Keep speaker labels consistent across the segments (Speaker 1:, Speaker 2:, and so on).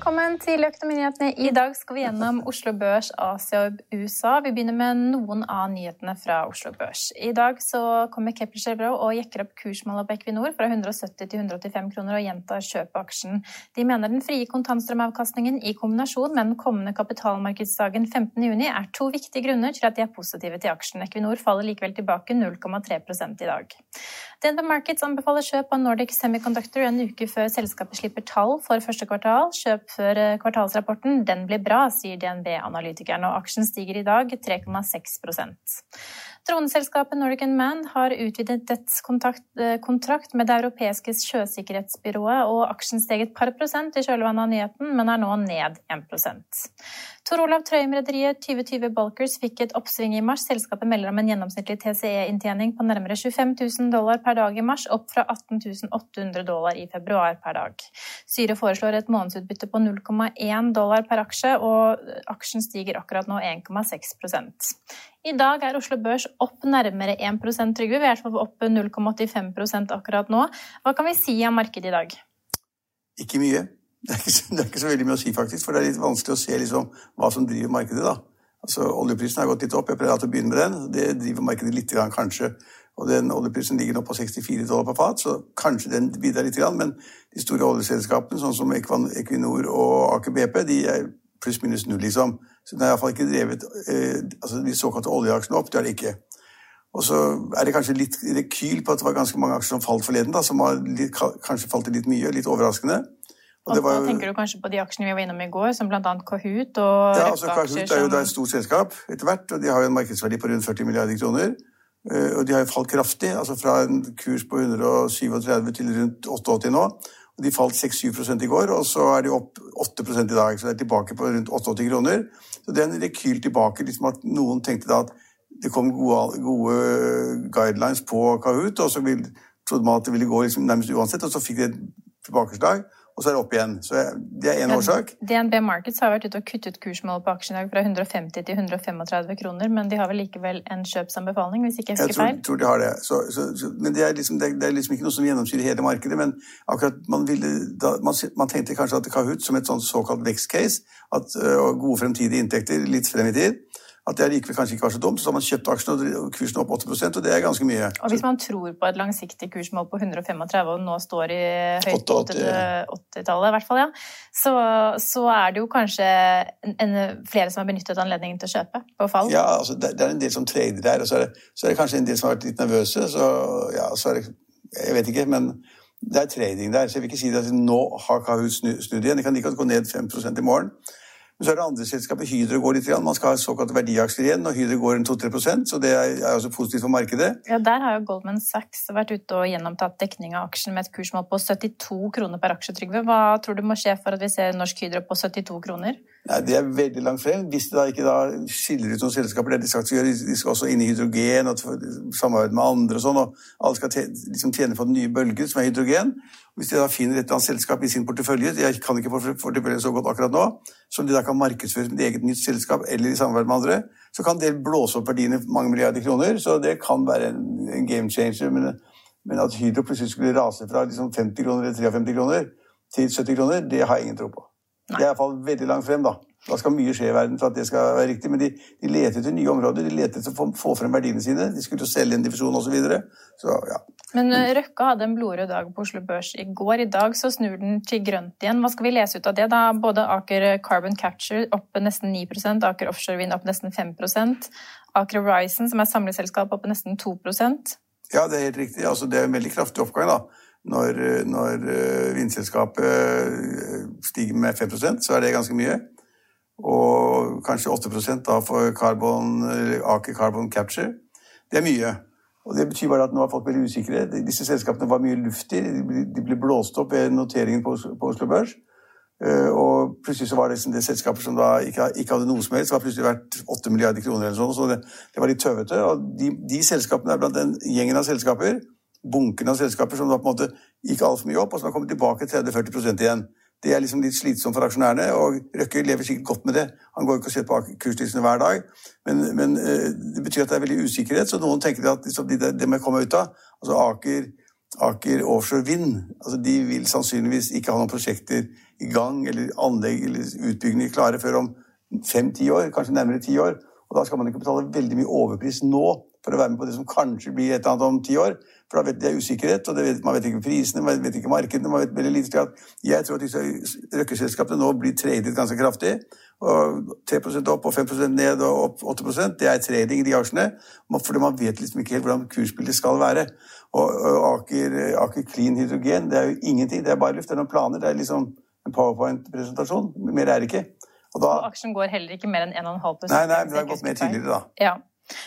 Speaker 1: Velkommen til Økonominyhetene. I dag skal vi gjennom Oslo Børs, Asia og USA. Vi begynner med noen av nyhetene fra Oslo Børs. I dag så kommer Kepler Chevrolet og jekker opp kursmålet på Equinor fra 170 til 185 kroner og gjentar kjøp av aksjen. De mener den frie kontantstrømavkastningen i kombinasjon med den kommende kapitalmarkedsdagen 15.6 er to viktige grunner til at de er positive til aksjen. Equinor faller likevel tilbake 0,3% i dag. DNB Markets anbefaler kjøp av Nordic Semiconductor en uke før selskapet slipper tall for første kvartal. Kjøp før eh, kvartalsrapporten. Den blir bra, sier DNB-analytikeren, og aksjen stiger i dag 3,6 Droneselskapet Norwegian Man har utvidet dets eh, med det europeiske sjøsikkerhetsbyrået, og aksjen steg et par prosent i kjølvannet av nyheten, men er nå ned 1 Tor Olav Trøim-rederiet 2020 Bulkers fikk et oppsving i mars. Selskapet melder om en gjennomsnittlig TCE-inntjening på nærmere 25 000 dollar per dag i mars, opp fra 18 800 dollar i februar per dag. Syre foreslår et månedsutbytte på 0,1 dollar per aksje, og aksjen stiger akkurat nå 1,6 I dag er Oslo Børs opp nærmere 1 Trygve. Vi er i hvert fall opp 0,85% akkurat nå. Hva kan vi si om markedet i dag?
Speaker 2: Ikke mye. Det er, ikke, det er, ikke, så veldig mye å si, faktisk. For det er litt vanskelig å se liksom, hva som driver markedet. da. Altså, Oljeprisen har gått litt opp. Jeg pleier å begynne med den. Det driver markedet litt, grann, kanskje. Og den Oljeprisen ligger nå på 64 dollar på fat, så kanskje den bidrar litt. Grann, men de store oljeselskapene, sånn som Equinor og Aker BP, de er pluss minus null, liksom. Så den har iallfall ikke drevet eh, altså de såkalte oljeaksjene opp. Det er det ikke. Og så er det kanskje litt rekyl på at det var ganske mange aksjer som falt forleden, da, som litt, kanskje falt litt mye, litt overraskende.
Speaker 1: Og, og da tenker du kanskje på de aksjene vi var innom i går, som bl.a. Kahoot og
Speaker 2: Ja, altså Kahoot er jo da et stort selskap etter hvert, og de har jo en markedsverdi på rundt 40 milliarder kroner. Eh, og de har jo falt kraftig, altså fra en kurs på 137 til rundt 88 nå. De falt 6-7 i går, og så er de opp 8% i dag. Så de er tilbake på rundt 88 kroner. Så det er en rekyl tilbake. liksom at Noen tenkte da at det kom gode, gode guidelines på Kahoot, og så trodde man at det ville gå liksom nærmest uansett, og så fikk de et tilbakeslag og så er det opp igjen. Så Det er én årsak.
Speaker 1: DNB Markets har vært ute og kuttet kursmålet på aksjen fra 150 til 135 kroner, men de har vel likevel en kjøpsanbefaling, hvis ikke jeg husker feil?
Speaker 2: Jeg tror, tror de har det. Så, så, så, men det er, liksom, det, er, det er, liksom, ikke noe som gjennomsyrer hele markedet. Men akkurat man, ville, da, man, man tenkte kanskje at Kahoot som et sånt såkalt vekstcase, at uh, gode fremtidige inntekter litt frem i tid at det likevel kanskje ikke var så dumt. Så har man kjøpt aksjene og kursen opp 8% og det er ganske mye.
Speaker 1: Og hvis man tror på et langsiktig kursmål på 135 og nå står i høyt på 80-tallet, i hvert fall, ja, så, så, er det jo kanskje en, en, flere som har benyttet anledningen til å kjøpe på fall?
Speaker 2: Ja, altså det, det er en del som trader der, og så er, det, så er, det, kanskje en del som har vært litt nervøse. Så ja, så er det Jeg vet ikke, men det er trading der. Så jeg vil ikke si at nå har Kahoot snudd igjen. Det kan like godt gå ned 5% i morgen. Men så er det andre selskaper. Hydro går litt. Man skal ha såkalte verdiaksjer igjen, og Hydro går en 2-3% så det er også positivt for markedet.
Speaker 1: Ja, Der har jo Goldman Sachs vært ute og gjennomtatt dekning av aksjen med et kursmål på 72 kroner per aksje. Trygve. Hva tror du må skje for at vi ser Norsk Hydro på 72 kroner?
Speaker 2: Nei, Det er veldig langt frem. Hvis de da ikke da skiller ut noen selskaper, det de skal gjøre, de skal også inn i hydrogen og samarbeide med andre og sånn, og alle skal liksom tjene på den nye bølgen som er hydrogen. Hvis de da finner et eller annet selskap i sin portefølje, jeg kan ikke portefølje så godt akkurat nå, som de da kan markedsføre et eget nytt selskap eller i samarbeid med andre, så kan det blåse opp verdiene mange milliarder kroner. Så det kan være en game changer. Men, men, at Hydro plutselig skulle rase fra liksom 50 kroner eller 53 kroner til 70 kroner, det har jeg ingen tro på. Nei. Det er iallfall veldig langt frem, da. Da skal mye skje i verden for at det skal være riktig, men de, de leter etter nye områder. De leter etter å få, få frem verdiene sine. De skulle jo selge en divisjon osv. Så, videre. så ja.
Speaker 1: Men Røkka Røkke hadde en blodrød dag på Oslo Børs i går. I dag så snur den til grønt igjen. Hva skal vi lese ut av det? da? Både Aker Carbon Capture opp nesten 9% Aker Offshore Wind opp nesten 5% Aker Horizon, som er samleselskap, opp nesten 2%
Speaker 2: Ja, det er helt riktig. Altså, det er en veldig kraftig oppgang. da når, når eh, vindselskapet stiger med 5% så er det ganske mye og kanskje 8 da for carbon, Aker Carbon Capture. Det er mye. Og Det betyr bare at nå har folk veldig usikre. Disse selskapene var mye luft i. De ble blåst opp ved noteringen på Oslo Børs. Eh, og plutselig så var det liksom det selskaper som da ikke, hadde noe som helst, var plutselig verdt 8 milliarder kroner eller sånn, så det, det var litt tøvete. Og de, de, selskapene er blant den gjengen av selskaper, bunken av selskaper, som da på en måte gikk altfor mye opp, og som har kommet tilbake 30-40% igjen. Det er liksom litt slitsomt for aksjonærene, og Røkke lever sikkert godt med det. Han går ikke og ser på kurslistene hver dag, men, men, eh, det betyr at det er veldig usikkerhet, så noen tenker at liksom, det, det må komme ut av. Altså Aker, Aker Offshore Vind altså de vil sannsynligvis ikke ha noen prosjekter i gang eller anlegg eller utbygginger klare før om fem-ti år, kanskje nærmere ti år. Og da skal man ikke betale veldig mye overpris nå for å være med på det som kanskje blir et eller annet om ti år. For da vet er usikkerhet, og vet, man vet ikke prisene, man vet ikke markedene. man vet veldig lite Jeg tror at disse røkkeselskapene nå blir tradet ganske kraftig. og 3% opp og 5% ned og opp 8 det er trading i de aksjene. Fordi man vet liksom ikke helt hvordan kursbildet skal være. Og, Aker, Aker, Clean Hydrogen det er jo ingenting, det er bare luft. Det er noen planer. Det er liksom en powerpoint-presentasjon. Mer er det ikke.
Speaker 1: Og, da, og aksjen går heller ikke mer enn 1,5
Speaker 2: Nei, nei, men det har gått mer tidligere, da.
Speaker 1: Ja.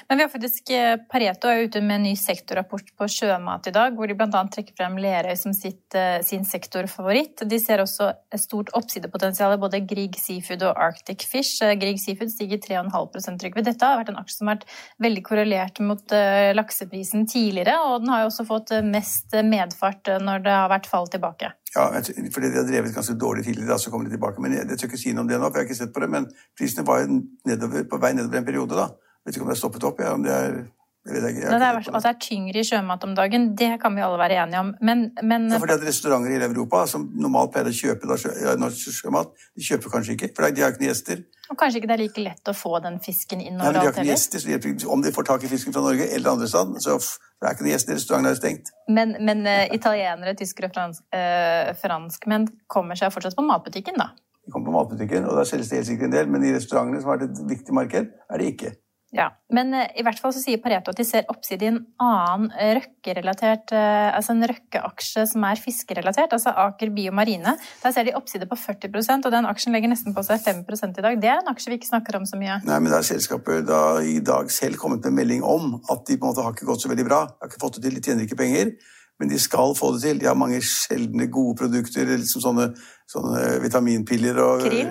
Speaker 1: Men vi har faktisk eh, Pareto er ute med en ny sektorrapport på sjømat i dag, hvor de bl.a. trekker frem Lerøy som sitt, eh, sin sektorfavoritt. De ser også et stort oppsidepotensial i både Grieg Seafood og Arctic Fish. Eh, Grieg Seafood stiger 3,5% Trygve. Dette har vært en aksje som har vært veldig korrelert mot lakseprisen tidligere, og den har jo også fått mest medfart når det har vært fall tilbake.
Speaker 2: Ja, fordi de har drevet ganske dårlig tidligere, så kommer de tilbake. Men jeg, jeg tør ikke si noe om det nå, for jeg har ikke sett på det. Men prisene var jo nedover, på vei nedover en periode, da vet ikke om det er stoppet opp. Ja, om det er
Speaker 1: det jeg ikke. Jeg det er, det er tyngre i sjømat om dagen, det kan vi alle være enige om. Men, men
Speaker 2: ja, fordi at Restauranter i Europa som normalt pleier å kjøpe da, norsk sjømat, de kjøper kanskje ikke, for de har ikke noen gjester.
Speaker 1: Og kanskje ikke det er like lett å få den fisken inn
Speaker 2: overalt Nei, ikke noen gjester, så de, Om de får tak i fisken fra Norge eller andre steder, så det er ikke noen gjester. Restauranten er stengt.
Speaker 1: Men, men uh, italienere, tyskere og fransk, uh, franskmenn kommer seg fortsatt på matbutikken, da?
Speaker 2: De kommer på matbutikken, og da selges det helt sikkert en del, men i restaurantene, som har vært et viktig marked, er det ikke.
Speaker 1: Ja, Men eh, i hvert fall så sier Pareto at de ser oppside i en annen røkkerelatert, eh, altså en røkkeaksje som er fiskerelatert, altså Aker Biomarine. Der ser de oppside på 40% og den aksjen legger nesten på seg 5% i dag. Det er en aksje vi ikke snakker om så mye.
Speaker 2: Nei, men da har selskapet da i dag selv kommet med melding om at de på en måte har ikke gått så veldig bra. De har ikke fått det til, de tjener ikke penger. Men de skal få det til. De har mange sjeldne, gode produkter, liksom sånne, sånne vitaminpiller og
Speaker 1: Krill?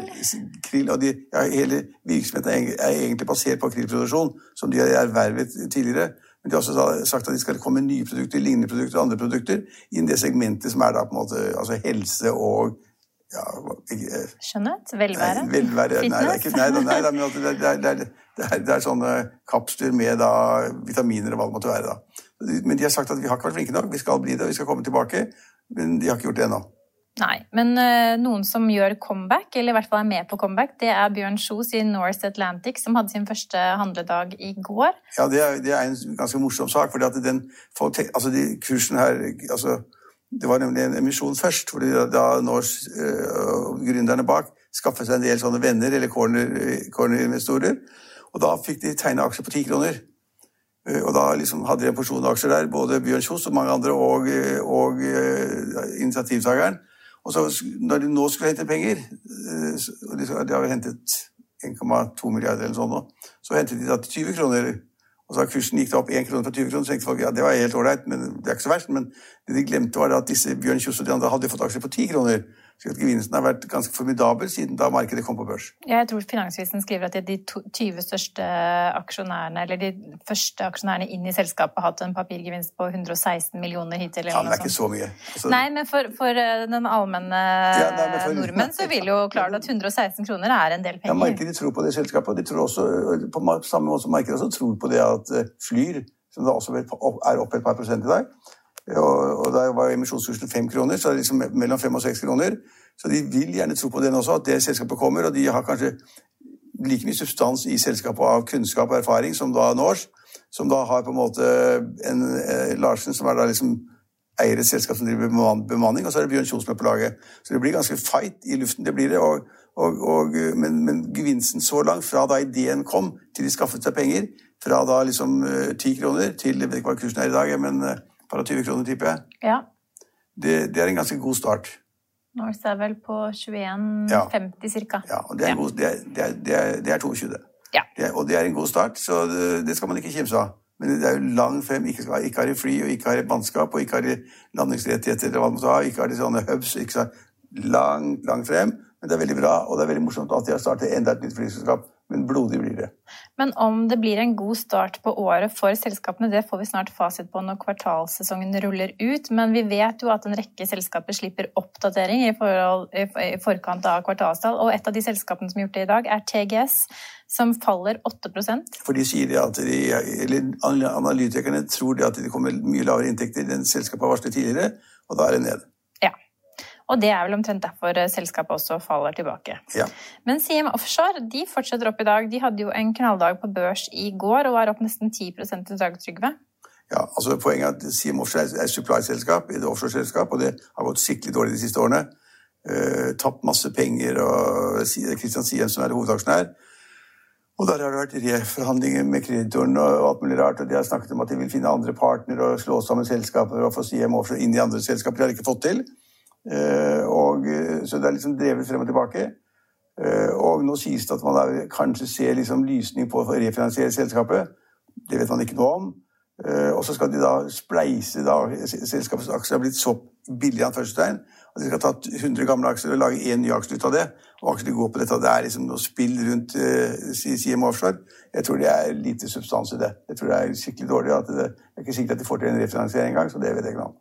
Speaker 2: krill og de, ja, hele virksomheten er egentlig basert på krillproduksjon, som de har ervervet tidligere. Men de har også sagt at de skal komme med nye produkter, lignende produkter og andre produkter innen det segmentet som er da på en måte altså helse og ja,
Speaker 1: ikke, Skjønnhet? Velvære?
Speaker 2: Nei, velvære Fitness? Nei, det er ikke, nei, nei, nei, men det, det, det, er, det er sånne kapsler med da, vitaminer og hva det måtte være. da. Men de har sagt at vi har ikke vært flinke nok, vi skal bli det, vi skal komme tilbake. Men de har ikke gjort det ennå.
Speaker 1: Nei, men uh, noen som gjør comeback, eller i hvert fall er med på comeback, det er Bjørn Kjos i North Atlantic, som hadde sin første handledag i går.
Speaker 2: Ja, det er, det er en ganske morsom sak. fordi at den, altså de kursen her altså, Det var nemlig en emisjon først, fordi da Norse uh, gründerne bak skaffet seg en del sånne venner, eller corner-investorer. Corner og da fikk de tegne aksjer på ti kroner. Eh, og da liksom hadde de en porsjon aksjer der, både Bjørn Kjos og mange andre, og, eh, og uh, initiativtakeren. Og så når de nå skulle hente penger, og de, de har hentet 1,2 milliarder eller sånn nå, så hentet de da 20 kroner. Og så kursen gikk da opp 1 krone fra 20 kroner, så tenkte folk ja, det var helt ålreit, men det er ikke så verst. Men det de glemte, var at disse Bjørn Kjos og de andre hadde fått aksjer på 10 kroner. Så gevinsten har vært ganske formidabel siden da markedet kom på børs.
Speaker 1: Jeg tror Finansvisen skriver at de 20 største aksjonærene, eller de første aksjonærene inn i selskapet har hatt en papirgevinst på 116 millioner hittil.
Speaker 2: Ja, men det er ikke så mye.
Speaker 1: Altså... Nei, men for, for eh, den allmenne ja, nei, for... nordmenn så vil jo klart at 116 kroner er en del penger.
Speaker 2: Ja, markedet tror på det selskapet, og de tror også, på samme måte som markedet også tror på det at eh, Flyr, som da også er opp et par prosent i dag, og, da var emisjonskursen fem kroner, så er det liksom mellom fem og seks kroner. Så de vil gjerne tro på den også, at det selskapet kommer, og de har kanskje like mye substans i selskapet av kunnskap og erfaring som da Norse, som da har på en måte en eh, Larsen som er da liksom eier et selskap som driver bemanning, og så er det Bjørn Kjos med på laget. Så det blir ganske fight i luften, det blir det. Og, og, og, men, men, gevinsten så langt, fra da ideen kom til de skaffet seg penger, fra da liksom ti uh, kroner til jeg vet ikke hva kursen er i dag, men uh, og 20 kroner, tipper jeg,
Speaker 1: ja.
Speaker 2: det, det, er en ganske god start.
Speaker 1: Norse er vel på 21,50 ja. ca.
Speaker 2: Ja, og det er, god, det er, det er, det er 22.
Speaker 1: Ja.
Speaker 2: og det er en god start, så det, skal man ikke kimse av. Men det er jo langt frem. Ikke, skal, ikke har de fly, og ikke har de mannskap, og ikke har de landingsrettigheter, eller hva man skal ha, ikke har de sånne hubs. ikke sant? Langt, langt frem. Men det er veldig bra, og det er veldig morsomt at de har startet enda et nytt flyselskap men blodig blir det.
Speaker 1: Men om det blir en god start på året for selskapene, det får vi snart fasit på når kvartalssesongen ruller ut. Men vi vet jo at en rekke selskaper slipper oppdatering i, forhold, i forkant av kvartalstall. Og et av de selskapene som har gjort det i dag, er TGS, som faller 8%
Speaker 2: For de sier at de, eller Analytikerne tror at det kommer mye lavere inntekter enn selskapet har varslet tidligere, og da er det ned.
Speaker 1: Og det er vel omtrent derfor eh, selskapet også faller tilbake.
Speaker 2: Ja.
Speaker 1: Men CM Offshore de fortsetter opp i dag. De hadde jo en knalldag på børs i går og var opp nesten 10% i dag, Trygve.
Speaker 2: Ja, altså Poenget er at CM Offshore er et supply-selskap, et offshore-selskap, og det har gått skikkelig dårlig de siste årene. Uh, tapt masse penger, og Kristian Siem som er hovedaksjonær. Og der har det vært reforhandlinger med kreditoren og alt mulig rart. og De har snakket om at de vil finne andre partnere og slå sammen selskaper og få CM Offshore inn i andre selskaper. Det har de ikke fått til. Eh, og, eh, så det er liksom drevet frem og tilbake. Eh, og nå sies det at man der, kanskje ser liksom lysning på å refinansiere selskapet. Det vet man ikke noe om. Og så skal de da spleise da, Selskapets aksjer har blitt så billige at de skal ta 100 gamle aksjer og lage én ny aksje ut av det. Og aksjene går på dette. Det er liksom noe spill rundt CM Offshore. Jeg tror det er lite substans i det. Jeg tror det er skikkelig dårlig. at det, det er ikke sikkert at de får til en refinansiering engang, så det vet jeg ikke noe om.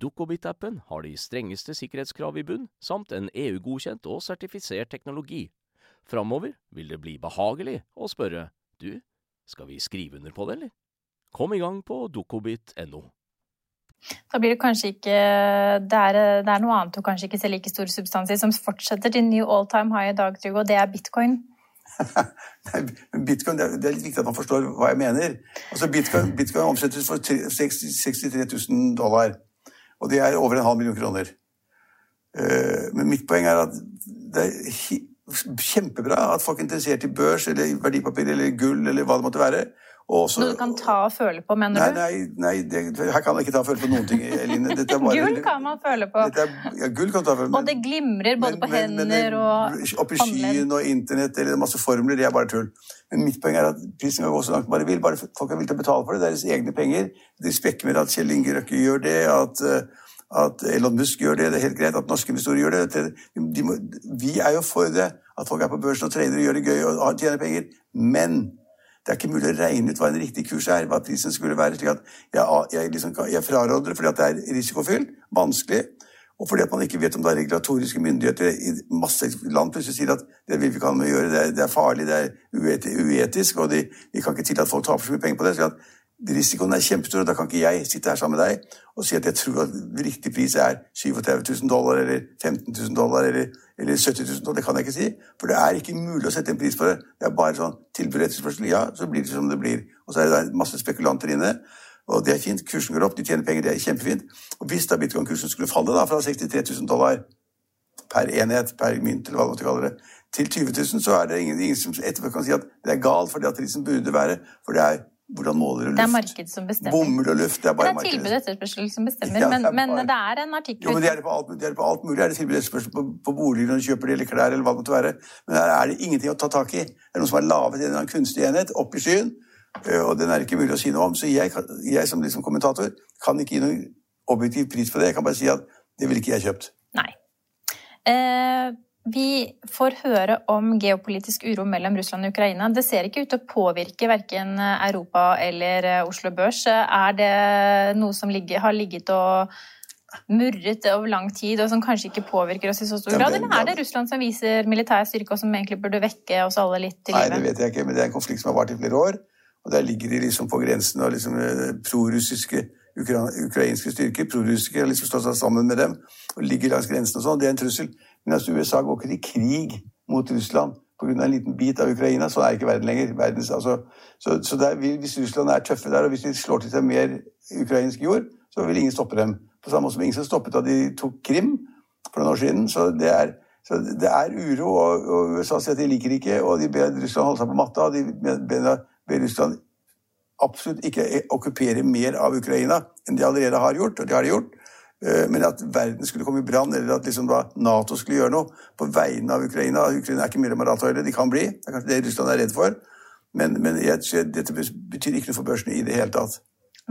Speaker 3: Dukkobit-appen har de strengeste sikkerhetskrav i bunn, samt en EU-godkjent og sertifisert teknologi. Framover vil det bli behagelig å spørre du, skal vi skrive under på det, eller? Kom i gang på dukkobit.no.
Speaker 1: Da blir det kanskje ikke det er, det er, noe annet du kanskje ikke ser like stor substans i, som fortsetter til new all time high i dag, Trygve, og det er bitcoin.
Speaker 2: bitcoin, det er, det er, litt viktig at man forstår hva jeg mener. Altså Bitcoin, bitcoin omsettes for 63 000 dollar. Og det er over en halv million kroner. Eh, men mitt poeng er at det er kjempebra at folk er interessert i børs eller verdipapir eller gull eller hva det måtte være.
Speaker 1: Også, Noe du kan ta og føle på, mener
Speaker 2: nei, du? Nei, nei det, her kan jeg ikke ta og føle på noen ting. Eline.
Speaker 1: gull kan man føle på.
Speaker 2: Er, ja, gull kan ta og føle på.
Speaker 1: Og det glimrer både men, på men, hender men, og
Speaker 2: Oppi skyen og internett eller masse formler, det er bare tull. Men mitt poeng er at prisen kan gå så langt bare vil. Bare folk er villige til å betale for det. Det er deres egne penger. De spekker med at Kjell Inge Røkke gjør det, at, eh, at Elon Musk gjør det. Det er helt greit at norske investorer gjør det. De må, vi er jo for det. At folk er på børsen og trader og gjør det gøy og tjener penger. Men det er ikke mulig å regne ut hva en riktig kurs er, hva prisen skulle være. slik at Jeg, jeg, liksom, jeg fraråder det fordi det er risikofylt, vanskelig. Og fordi man ikke vet om det er regulatoriske myndigheter i masse land plutselig sier at det vil vi ikke ha med å gjøre, det er, det er farlig, det er uetisk, og de, vi kan ikke tillate at folk taper så mye penger på det. slik at Risikoen er kjempestor, og da kan ikke jeg sitte her sammen med deg og si at jeg tror at riktig pris er 37 000 dollar eller 15 000 dollar eller, eller 70 000 dollar. Det kan jeg ikke si, for det er ikke mulig å sette en pris på det. Det er bare sånn tilbud etterspørsel. Ja, så blir det som det blir. Og så er det masse spekulanter inne. Og det er fint. Kursen går opp, de tjener penger, det er kjempefint. Og hvis da bitcoin-kursen skulle falle da, fra 63 000 dollar per enhet, per mynt, eller hva man måtte kalle det, til 20 000, så er det ingen, ingen som etterpå kan si at det er galt, for det at prisen burde være. For det er hvordan måler du luft?
Speaker 1: Det er markedet som bestemmer.
Speaker 2: Bomull og luft, det er bare
Speaker 1: markedet. Det er tilbud og etterspørsel som bestemmer, ja, men, men, det er en artikkel
Speaker 2: Jo, men det er det på alt, det er på alt mulig. Er det tilbud og etterspørsel på, på boliger når du kjøper det, eller klær, eller hva det måtte være. Men her er det ingenting å ta tak i. Det er noe som er laget i en eller annen kunstig enhet, opp i skyen, eh, og den er ikke mulig å si noe om. Så jeg, jeg som liksom kommentator kan ikke gi noen objektiv pris på det. Jeg kan bare si at det ville ikke jeg kjøpt.
Speaker 1: Nei. Eh vi får høre om geopolitisk uro mellom Russland og Ukraina. Det ser ikke ut til å påvirke verken Europa eller eh, Oslo Børs. Er det noe som ligger, har ligget og murret over lang tid, og som kanskje ikke påvirker oss i så stor grad? Eller er det Russland som viser militær styrke, og som egentlig burde vekke oss alle litt til
Speaker 2: live? Nei, det vet jeg ikke, men det er en konflikt som har vart i flere år. Og der ligger de liksom på grensen og liksom prorussiske prorussiske ukrainske styrker, prorussiske, har liksom slått seg sammen med dem og ligger langs grensen og sånn. Det er en trussel. Men altså, USA går ikke til krig mot Russland pga. en liten bit av Ukraina. så er ikke verden lenger. Verdens, altså, så, så der, hvis Russland er tøffe der, og hvis de slår til seg mer ukrainsk jord, så vil ingen stoppe dem. På samme måte som ingen som stoppet da de tok Krim for noen år siden. Så det er, så det er uro, og, og, USA sier at de liker ikke, og de ber Russland holde seg på matta. og De ber, ber Russland absolutt ikke okkupere mer av Ukraina enn de allerede har gjort, og det har de gjort. Eh, men at verden skulle komme i brann, eller at liksom Nato skulle gjøre noe på vegne av Ukraina Ukraina er ikke mer Maratøyre, de kan bli. Det er kanskje det Russland er redd for. Men, men jeg, dette betyr ikke noe for børsene i det hele tatt.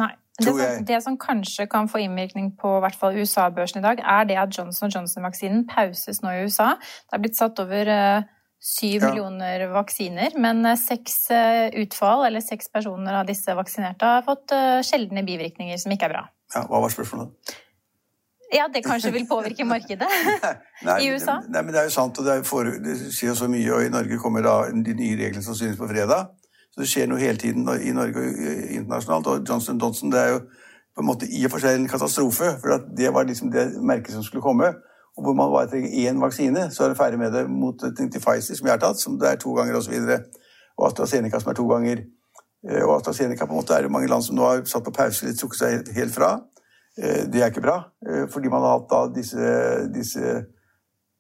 Speaker 1: Nei. Det som, det som, kanskje kan få innvirkning på USA-børsen i dag, er det at Johnson Johnson-vaksinen pauses nå i USA. Det er blitt satt over uh, syv ja. millioner vaksiner, men uh, seks utfall, eller seks personer av disse vaksinerte, har fått sjeldne bivirkninger som ikke er bra.
Speaker 2: Ja, Hva var spørsmålet?
Speaker 1: Ja, det kanskje vil påvirke markedet nei, i USA?
Speaker 2: Nei, men det er jo sant, og det, for, det skjer så mye. Og i Norge kommer da de nye reglene som synes på fredag. Så det skjer noe hele tiden i Norge og internasjonalt. Og Johnson Johnson det er jo på en måte i og for seg en katastrofe. For det var liksom det merket som skulle komme. Og hvor man bare trenger én vaksine, så er det ferdig med det mot til Pfizer, som jeg har tatt, som det er to ganger osv. Og, og AstraZeneca, som er to ganger. Eh, og AstraZeneca på en måte er det mange land som nå har satt på pause eller trukket seg helt fra. Eh, det er ikke bra, eh, fordi man har hatt disse, disse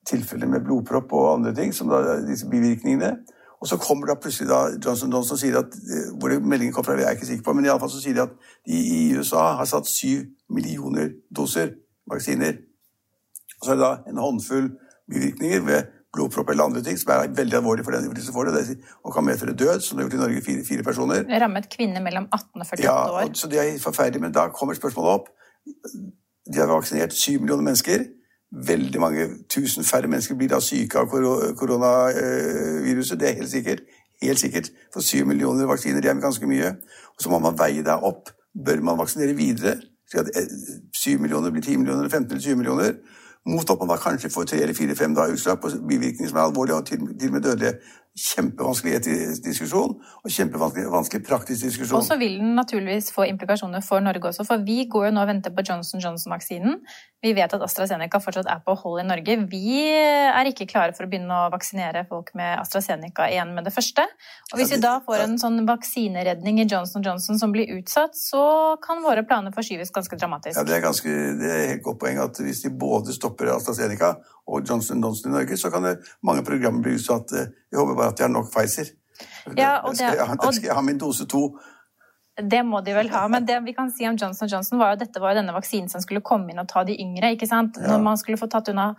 Speaker 2: tilfellene med blodpropp og andre ting, som da, disse bivirkningene. Og så kommer da plutselig da Johnson Johnson sier at eh, Hvor meldingen kom fra, jeg er ikke sikker på, men i alle fall så sier de at de i USA har satt syv millioner doser vaksiner. Og så er det da en håndfull bivirkninger ved blodpropp eller andre ting, som er veldig alvorlig for den som får det, og kan medføre død, som det har gjort i Norge, fire, fire personer.
Speaker 1: Det rammet kvinner mellom 18 og 48 år.
Speaker 2: Ja, så det er forferdelig, men da kommer spørsmålet opp de har vaksinert syv millioner mennesker. Veldig mange tusen færre mennesker blir da syke av koronaviruset. Det er helt sikkert. Helt sikkert. For syv millioner vaksiner det er ganske mye. Og så må man veie det opp. Bør man vaksinere videre? Eh, syv millioner blir ti millioner, 15 eller 20 millioner mot at man da kanskje får tre eller fire-fem utslag på bivirkninger som er alvorlige og til og med dødelige kjempevanskelig diskusjon og kjempevanskelig praktisk diskusjon.
Speaker 1: Og så vil den naturligvis få implikasjoner for Norge også, for vi går jo nå og venter på Johnson Johnson-vaksinen. Vi vet at AstraZeneca fortsatt er på hold i Norge. Vi er ikke klare for å begynne å vaksinere folk med AstraZeneca igjen med det første. Og hvis vi da får en sånn vaksineredning i Johnson Johnson som blir utsatt, så kan våre planer forskyves ganske dramatisk.
Speaker 2: Ja, Det er, ganske, det er helt godt poeng at hvis de både stopper AstraZeneca og Johnson Johnson i Norge, så kan det, mange programmer bli utsatt. Jeg håper bare at de har nok Pfizer.
Speaker 1: Ja, og det,
Speaker 2: jeg, skal jeg ha min dose to.
Speaker 1: Det må de vel ha. Men det vi kan si om Johnson Johnson, var jo dette var denne vaksinen som skulle komme inn og ta de yngre. ikke sant? Ja. Når man skulle få tatt unna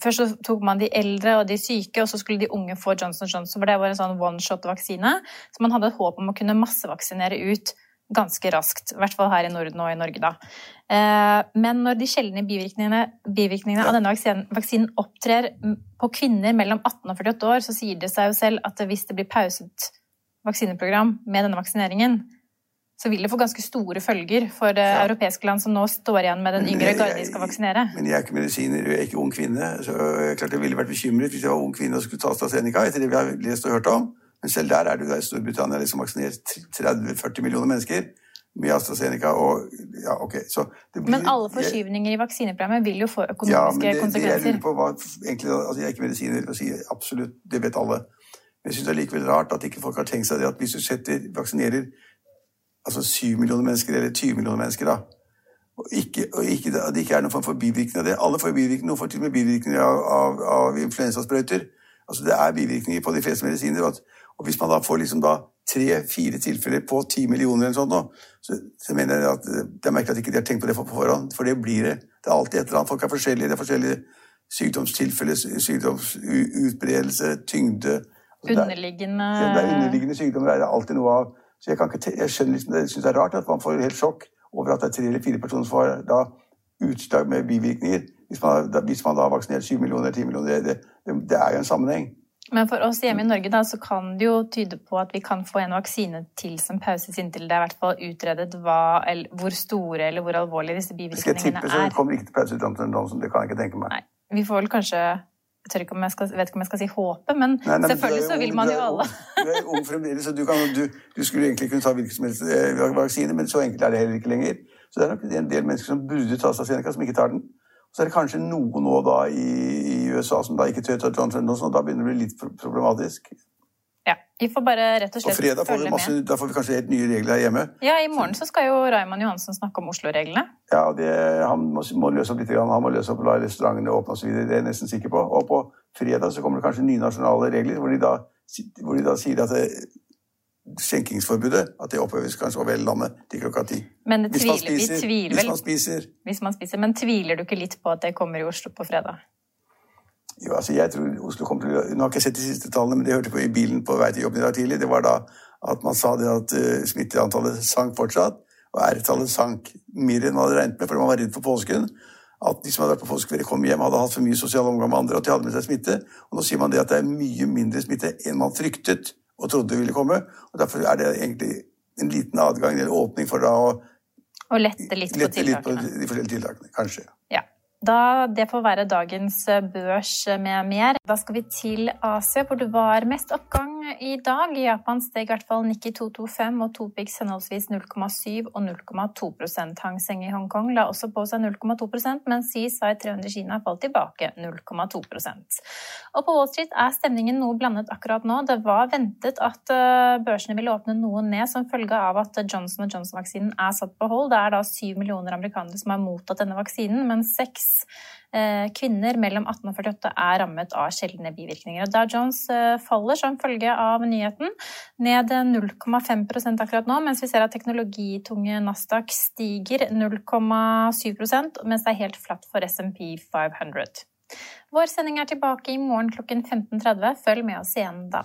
Speaker 1: Først så tok man de eldre og de syke, og så skulle de unge få Johnson Johnson. For det var en sånn one shot-vaksine. Så man hadde et håp om å kunne massevaksinere ut ganske raskt. I hvert fall her i Norden og i Norge, da. Eh, men når de sjeldne bivirkningene, bivirkningene av denne vaksinen opptrer på kvinner mellom 18 og 48 år, så sier det seg jo selv at hvis det blir pauset vaksineprogram med denne vaksineringen, så vil det få ganske store følger for ja. europeiske land som nå står igjen med den yngre garde de skal vaksinere.
Speaker 2: Men jeg er ikke medisiner, jeg er ikke ung kvinne. Så jeg klart jeg ville vært bekymret hvis jeg var ung kvinne og skulle ta AstraZeneca etter det vi har lest og hørt om. Men selv der er det jo i Storbritannia liksom vaksinert 30-40 millioner mennesker med AstraZeneca og ja, ok.
Speaker 1: Blir, men alle forskyvninger i vaksineprogrammet vil jo få økonomiske ja, men det, konsekvenser.
Speaker 2: Det jeg, på, hva, egentlig, altså jeg er ikke medisiner, og sier absolutt, det vet alle. Men jeg syns det er likevel rart at ikke folk har tenkt seg det at hvis du setter, vaksinerer altså 7 millioner mennesker, eller 20 millioner mennesker, da, og, ikke, og ikke, det ikke er noen form for bivirkning av det Alle får bivirkninger, noen får til og med bivirkninger av, av, av influensasprøyter. Altså det er bivirkninger på de fleste medisiner. Og, hvis man da får liksom tre-fire tilfeller på ti millioner, eller sånt, nå, så, så, mener jeg at det er merkelig at ikke de har tenkt på det på forhånd. For det blir det. Det er alltid et eller annet. Folk er forskjellige. Det er forskjellige sykdomstilfeller, sykdomsutbredelse, tyngde
Speaker 1: altså, Underliggende
Speaker 2: det er, det er underliggende sykdommer er det alltid noe av. Så jeg, kan ikke, jeg skjønner liksom, jeg synes det er rart at man får helt sjokk over at det er tre eller fire personer som har da utslag med bivirkninger. Hvis man, hvis man da har vaksinert 7 millioner eller 10 millioner. Det, det, det er jo en sammenheng.
Speaker 1: Men for oss hjemme i Norge da, så kan det jo tyde på at vi kan få en vaksine til som pauses inntil det er hvert fall utredet hva, eller, hvor store eller hvor alvorlige disse bivirkningene er.
Speaker 2: Skal jeg tippe, så kommer ikke til pause Johnson Johnson. Det kan jeg ikke tenke meg.
Speaker 1: Nei, Vi får vel kanskje jeg ikke om jeg skal, vet ikke om jeg skal si håpe, men nei, nei, selvfølgelig så vil man jo alle.
Speaker 2: Du er ung fremdeles, så du, kan, du, du, skulle egentlig kunne ta hvilken som helst eh, vaksine, men så enkelt er det heller ikke lenger. Så det er nok en del mennesker som burde ta AstraZeneca, som ikke tar den. Så er det kanskje noen nå da i, i USA som da ikke tør ta John Johnson, og da begynner det å bli litt problematisk.
Speaker 1: Ja, Vi får bare rett og slett følge med.
Speaker 2: På fredag masse, da får vi kanskje helt nye regler her hjemme.
Speaker 1: Ja, I morgen så skal jo Raymond Johansen snakke om Oslo-reglene.
Speaker 2: Ja, det, han må, må, løse opp litt. Han må løse opp la restaurantene åpne osv. Det er jeg nesten sikker på. Og på fredag så kommer det kanskje nye nasjonale regler hvor de da, hvor de da sier at det, skjenkingsforbudet at det oppheves kanskje over hele landet til klokka ti.
Speaker 1: Men tviler,
Speaker 2: hvis,
Speaker 1: man spiser, vi tviler
Speaker 2: hvis man spiser.
Speaker 1: Hvis man spiser. Men tviler du ikke litt på at det kommer i Oslo på fredag?
Speaker 2: Jo, altså jeg tror Oslo kommer til å Nå har jeg ikke sett de siste tallene, men det hørte på i bilen på vei til jobben i dag tidlig, det var da at man sa det at uh, smitteantallet sank fortsatt, og R-tallet sank mer enn man hadde regnet med, fordi man var redd for påsken. At de som hadde vært på påskeferie, kom hjem, hadde hatt for mye sosial omgang med andre, og at de hadde med seg smitte. Og nå sier man det at det er mye mindre smitte enn man fryktet og trodde ville komme. og Derfor er det egentlig en liten adgang, eller åpning for da å
Speaker 1: og lette litt
Speaker 2: lette
Speaker 1: på.
Speaker 2: Litt på de forskjellige tiltakene, kanskje.
Speaker 1: Ja. Da, det får være dagens eh, børs med mer. Da skal vi til Asia, hvor det var mest oppgang i dag. I Japan steg i hvert fall Nikki 225 og Topix henholdsvis 0,7 og 0,2 Hang Seng i Hongkong la også på seg 0,2% mens CSI 300 Kina falt tilbake 0,2% Og På Wall Street er stemningen noe blandet akkurat nå. Det var ventet at eh, børsene ville åpne noe ned som følge av at Johnson Johnson-vaksinen er satt på hold. Det er da syv millioner amerikanere som har mottatt denne vaksinen, men seks Eh, kvinner mellom 18 og 48 er rammet av sjeldne bivirkninger. Dow Jones eh, faller som følge av nyheten, ned 0,5% akkurat nå, mens vi ser at teknologitunge Nasdaq stiger 0,7 mens det er helt flatt for SMP 500. Vår sending er tilbake i morgen klokken 15.30. Følg med oss igjen da.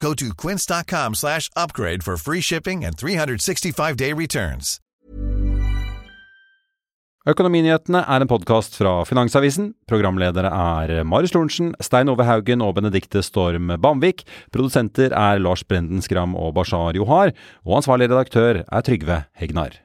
Speaker 4: Go to quince.com slash upgrade for free shipping and 365-day returns.
Speaker 5: Økonominyhetene er en podkast fra Finansavisen. Programledere er Marius Lorentzen, Stein Ove Haugen og Benedikte Storm Bamvik. Produsenter er Lars Brenden Skram og Bashar Johar. Og ansvarlig redaktør er Trygve Hegnar.